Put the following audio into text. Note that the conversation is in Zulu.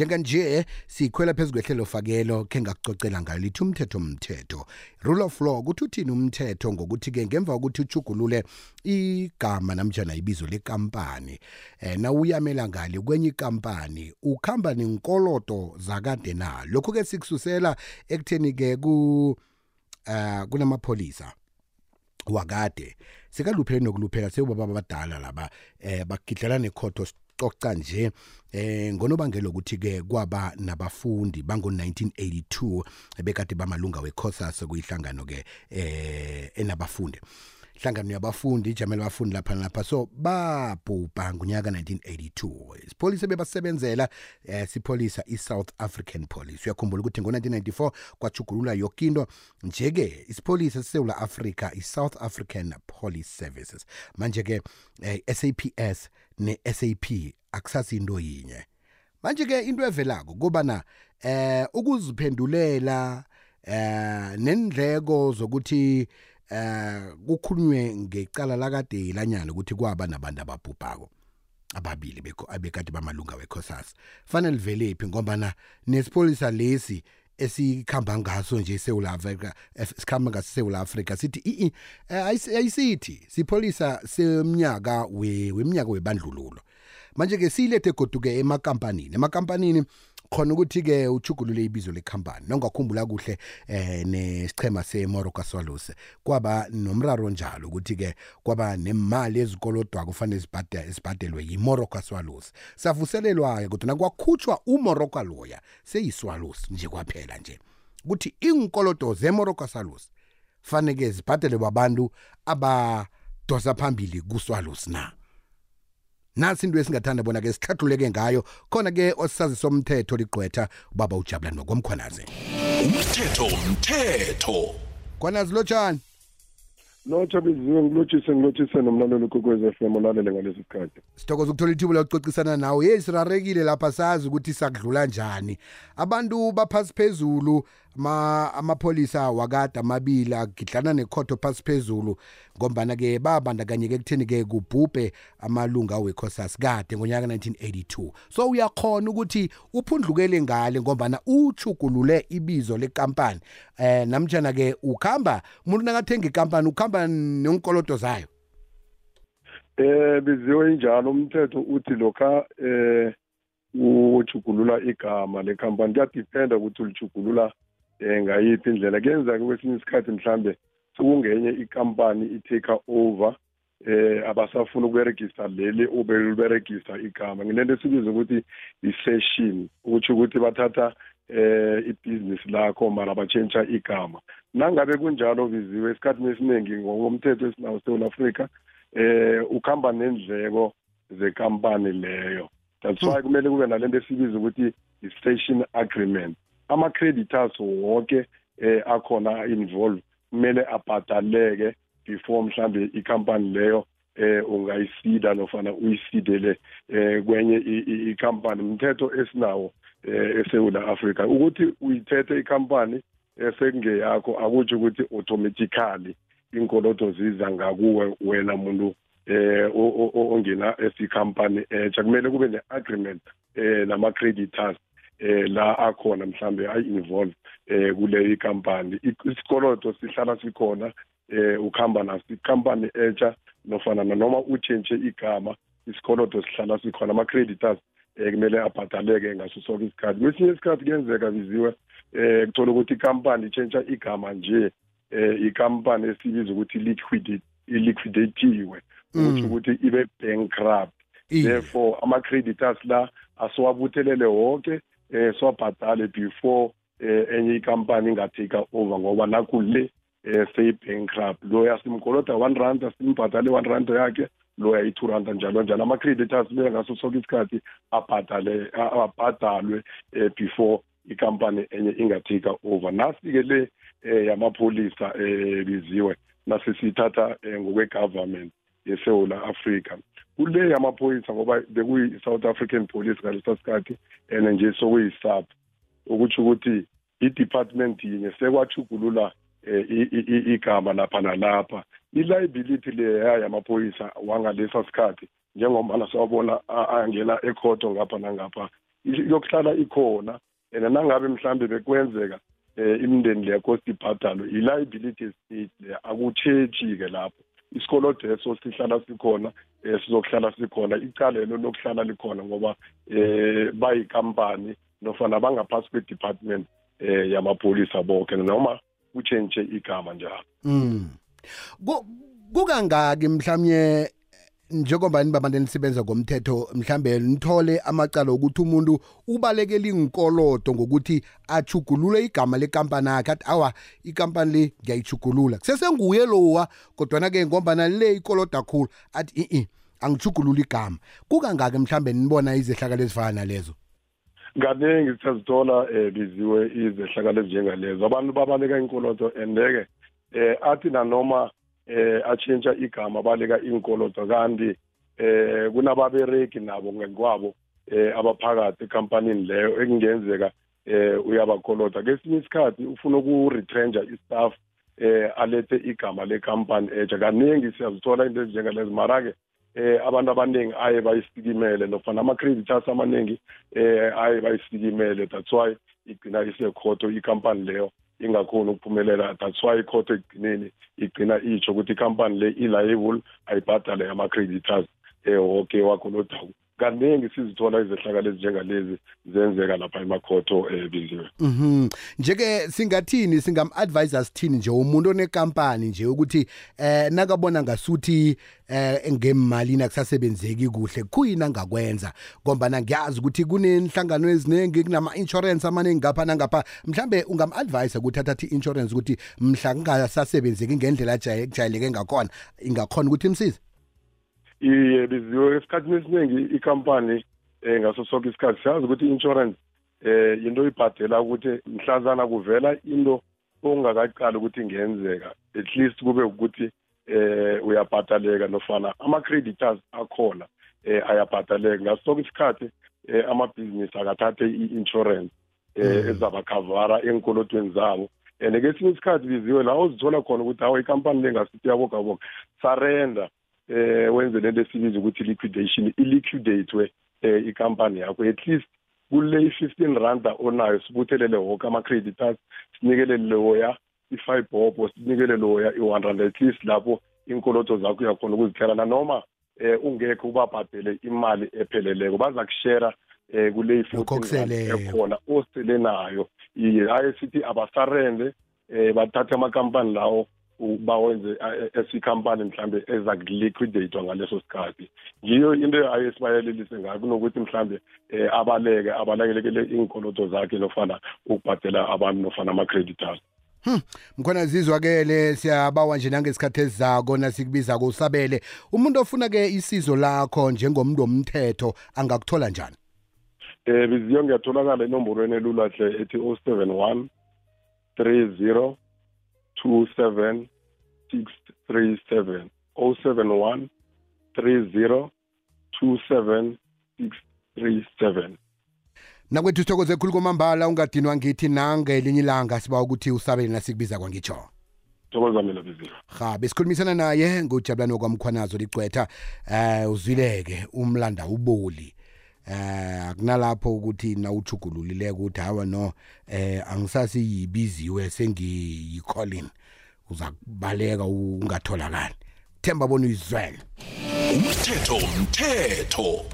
njenganje sikhwela phezu kwehlelo fakelo khe ngakucocela ngalithi umthetho umthetho rule of law kuthi uthini umthetho? Ngokuthi-ke ngemva kokuthi ujugulule igama namjana ibizo lekampani eh nawuyamela ngale kwenye ikampani ukhamba nenkoloto zakade na? Lokhu-ke sikususela ekutheni-ke ku uh kunamapholisa wakade. Sekaluphele nokuluphela sebaba abadala laba eh bagidlela nekhotho sicoca nje eh ngonobangela ukuthi ke kwaba nabafundi bango 1982 bekade bamalunga weCOSAS kuyihlangano ke eh enabafundi. Hlangano yabafundi ijamela abafundi lapha lapha so babhubha ngonyaka 1982 isipholisa bebasebenzela eh, sipholisa i-south african police. Uyakhumbula ukuthi ngo-1994 kwajugulula yoke into. Nje-ke isipholisa sesewula africa i-south african police services. Manje-ke eh, saps ne-sap akusasi into yinye. Manje-ke into evelako kobana eh ukuziphendulela eh nendleko zokuthi eh kukhulunywe ngecala lakade lanyana ukuthi kwaba nabantu ababhubhako ababili beko abekade bamalunga weCOSAS fanele livelephi ngoba nesipholisa lesi esikhamba ngaso nje eSouth Africa sikhamba ngaso eSouth Africa sithi i ayisithi sipholisa semnyaka weminyaka webandlululo. Manje ke silethe goduke emakampanini emakampanini khona ukuthi-ke uchugulule ibizo lekhampani. Nongakhumbula kuhle eh nesichema se-Morocco Swallows kwaba nomraro njalo ukuthi-ke kwaba nemali ezikolodwa kufanele zibhadelwe yi-Morocco Swallows savuselelwa-ke kodwa kwakhutshwa uMorocco loya seyiswallows nje kwaphela nje. Ukuthi inkolodo ze-Morocco Swallows faneke zibhadelwe babantu abadosa phambili kuswallows na? Nasi into esingathanda bona ke sihlathuleke ngayo khona ke osisazi somthetho ligqwetha ubaba ujabula nokwamkhwanazi umthetho umthetho. Khwanazi lotshani? Lotsha biziwe ngilotshise ngilotshise nomlalelo kokwez f m olalele ngalesi sikhathi. Sithokoza ukuthola ithuba lokucocisana nawe. Yeyi sirarekile lapha sazi ukuthi sakudlula njani. Abantu baphasi phezulu amapholisa wakade amabili agidlana nekhotho phasi phezulu ngombana-ke babandakanyeke ekutheni-ke kubhubhe amalunga wekhosas kade ngonyaka 1982 so uyakhona ukuthi uphundlukele ngale ngombana uchugulule ibizo lekampani. Eh namtshana-ke ukhamba umuntu nakathenga ikampani ukhamba nenkolodo zayo? Eh biziwe injalo. Umthetho uthi lokha eh ujugulula igama lekhampani kuyadiphenda ukuthi ulijugulula um ngayiphi indlela? Kuyenzeka kwesinye isikhathi mhlambe sekungenye ikampani i-take over eh abasafuna ukuberegisa leli ubeliberegisa igama. Nginento esibiza ukuthi i-session ukutsho ukuthi bathatha eh ibhizinisi lakho mara batshentsha igama. Nangabe kunjalo biziwe esikhathini esiningi ngokomthetho esinawo eSouth Africa eh ukhamba nendleko zekampani leyo. That's why kumele kube nalento esibiza ukuthi i-station agreement. Ama-creditors wonke eh akhona involve kumele abhadaleke before mhlambe ikhampani leyo eh ungayisida nofana uyisidele eh kwenye ikhampani umthetho esinawo eh eSouth Africa ukuthi uyithethe ikhampani esengeyakho akutsho ukuthi automatically inkolodo ziza ngakuwe wena muntu eh ongena esikhampani etsha kumele kube ne-agreement eh nama-creditors. Eh la akhona mhlambe ay-involve eh kule ikampani. Isikolodo sihlala sikhona eh ukhamba naso ikhampani etsha nofana noma utshentshe igama isikolodo sihlala sikhona ama-creditors eh kumele abhadaleke ngaso sonke isikhathi. Kwesinye isikhathi kuyenzeka biziwe eh kuthola ukuthi ikampani itshentsha igama nje eh ikampani esibiza ukuthi liquidate iliquidatiwe ukuthi ukuthi ibe bankrupt. Therefore ama-creditors la asiwabuthelele wonke eh siwabhadale before eh enye ikampani ingatake over ngoba nakhu le eh seyi-bankrupt loya simkoloda one rand simbhadale one rand yakhe loya i-two rand njalo njalo. Ama-creditors kumele ngaso sonke isikhathi abhadale abhadalwe eh before ikampani enye ingatake over. Nasi-ke le eh yamapholisa eh biziwe. Nasisithatha eh, ngokwe-government. yeSouth Africa kule yamaphoyisa ngoba bekuyi-South African Police ngalesa sikhathi and nje sokuyisub ukuthi ukuthi i-department yinye sekwachugulula igama lapha nalapha. I-liability leya yamaphoyisa wangalesa sikhathi njengombana siwabona angena ekhoto ngapha nangapha yokuhlala ikhona. And nangabe mhlambe bekwenzeka eh imindeni leyo cost ibhadalo i-liability estate leya akutshetshi-ke lapho. Isikolodo eso sihlala sikhona eh sizokuhlala sikhona icalelo lokuhlala likhona ngoba eh bayikampani nofana bangaphasi kwe-department eh yamapholisa bonke noma kutshentshe igama njalo Mm. Ku- Kukangaki mhlawumnye njengoba nibabantu enisebenza ngomthetho mhlambe nithole amacala ukuthi umuntu ubalekela inkolodo ngokuthi achugulule igama lekampani yakhe athi awa ikampani le ngiyayijugulula kusesenguye lowa kodwana ke ngombana le ikolodo kakhulu athi i angijugulula igama. Kukangaki mhlambe nibona izehlakalo ezifana nalezo? Kaningi siyazithola um biziwe izehlakalo ezinjengalezo. Abantu babaleka inkolodo and-ke um athi nanoma um atshintsha igama baleka inkolodo kanti um kunababereki nabo ngekwabo um abaphakathi ekampanini leyo ekungenzeka um uyabakoloda kesinye isikhathi ufuna uku-retrenja istaff um alethe igama lekampani etsha kaningi siyazithola into ezinjengalezo. Mara-ke eh abantu abaningi aye bayisikimele nofana ama-creditors amaningi eh aye bayisikimele that's why igcina isekhoto ikampani leyo. Ingakhoni ukuphumelela. That's why ikhoto ekugcineni igcina itsho ukuthi ikampani le i-liable ayibhadale ama-creditors eh woke wakholodaku kaningi sizithola izehlakalo ezinjengalezi zenzeka lapha emakhoto um biziwe Mhm. Njeke singathini singam-advise sithini nje? Umuntu onekampani nje ukuthi eh nakabona ngasuthi eh ngemalini akusasebenzeki kuhle kuyini angakwenza? Ngoba ngiyazi ukuthi kunenhlangano eziningi kunama insurance amaningi ngapha nangapha. Mhlambe ungam-advise ukuthi athathe i-insurance ukuthi mhla kungasasebenzeki ngendlela ajaye- kujayeleke ngakhona ingakhona ukuthi imsize? Iye biziwe esikhathini esiningi ikampani eh ngaso sonke isikhathi. Siyazi ukuthi i-insurance eh into ibhadela ukuthi mhlazana kuvela into ongakaqali ukuthi ingenzeka. At least kube ukuthi eh uyabhadaleka nofana ama-creditors akhona eh ayabhadaleka. Ngaso sonke isikhathi eh amabhizinisi akathathe i-insurance eh ezabakhavara enkolotweni zabo. And kesinye isikhathi biziwe la uzithola khona ukuthi hawo ikampani le ngasithi yabogaboga sarenda. Eh wenze lento esibiza ukuthi liquidation iliquidate eh ikampani yakho. At least kule i-15 randa onayo sibuthelele wonke ama-creditors sinikele loya i-five bobo sinikele loya i-one rand. At least lapho inkoloto zakho uyakhona ukuzithelana noma eh ungekho ubabhadele imali epheleleko baza kushera eh kule Lokho i-14 rand okuseleyo. ekhona osele nayo. Iye hayi sithi abasarende eh bathathe amakampani lawo u- bawenze esikhampani mhlambe eza kuliquidate ngaleso sikhathi. Ngiyo into aye sibayelelise ngayo kunokuthi mhlambe eh abaleke abalekele inkoloto zakhe nofana ukubhadela abantu nofana ama-creditors. Mkhona zizwakele siyabawa nje nangesikhathi ezizako nasikubiza kusabele umuntu ofuna ke isizo lakho njengomuntu womthetho angakuthola njani? Eh biziyo ngiyatholakala enomborweni elulahle ethi 071 30 27 637 071 30 27 637 nakwethu sithokoze khulu kwamambala ungadinwa ngithi nangelinye ilanga siba ukuthi usabele nasikubiza kwangitsho thokoza mina biziyo ha besikhulumisana naye ngujabulani kwamkhwanazo licwetha eh uzwileke umlanda uboli. Eh akunalapho ukuthi nawuchugululile ukuthi hawa no eh angisasiyibiziwe sengiyicolin uza kubaleka ungatholakali. Themba bona uyizwele. Umthetho umthetho.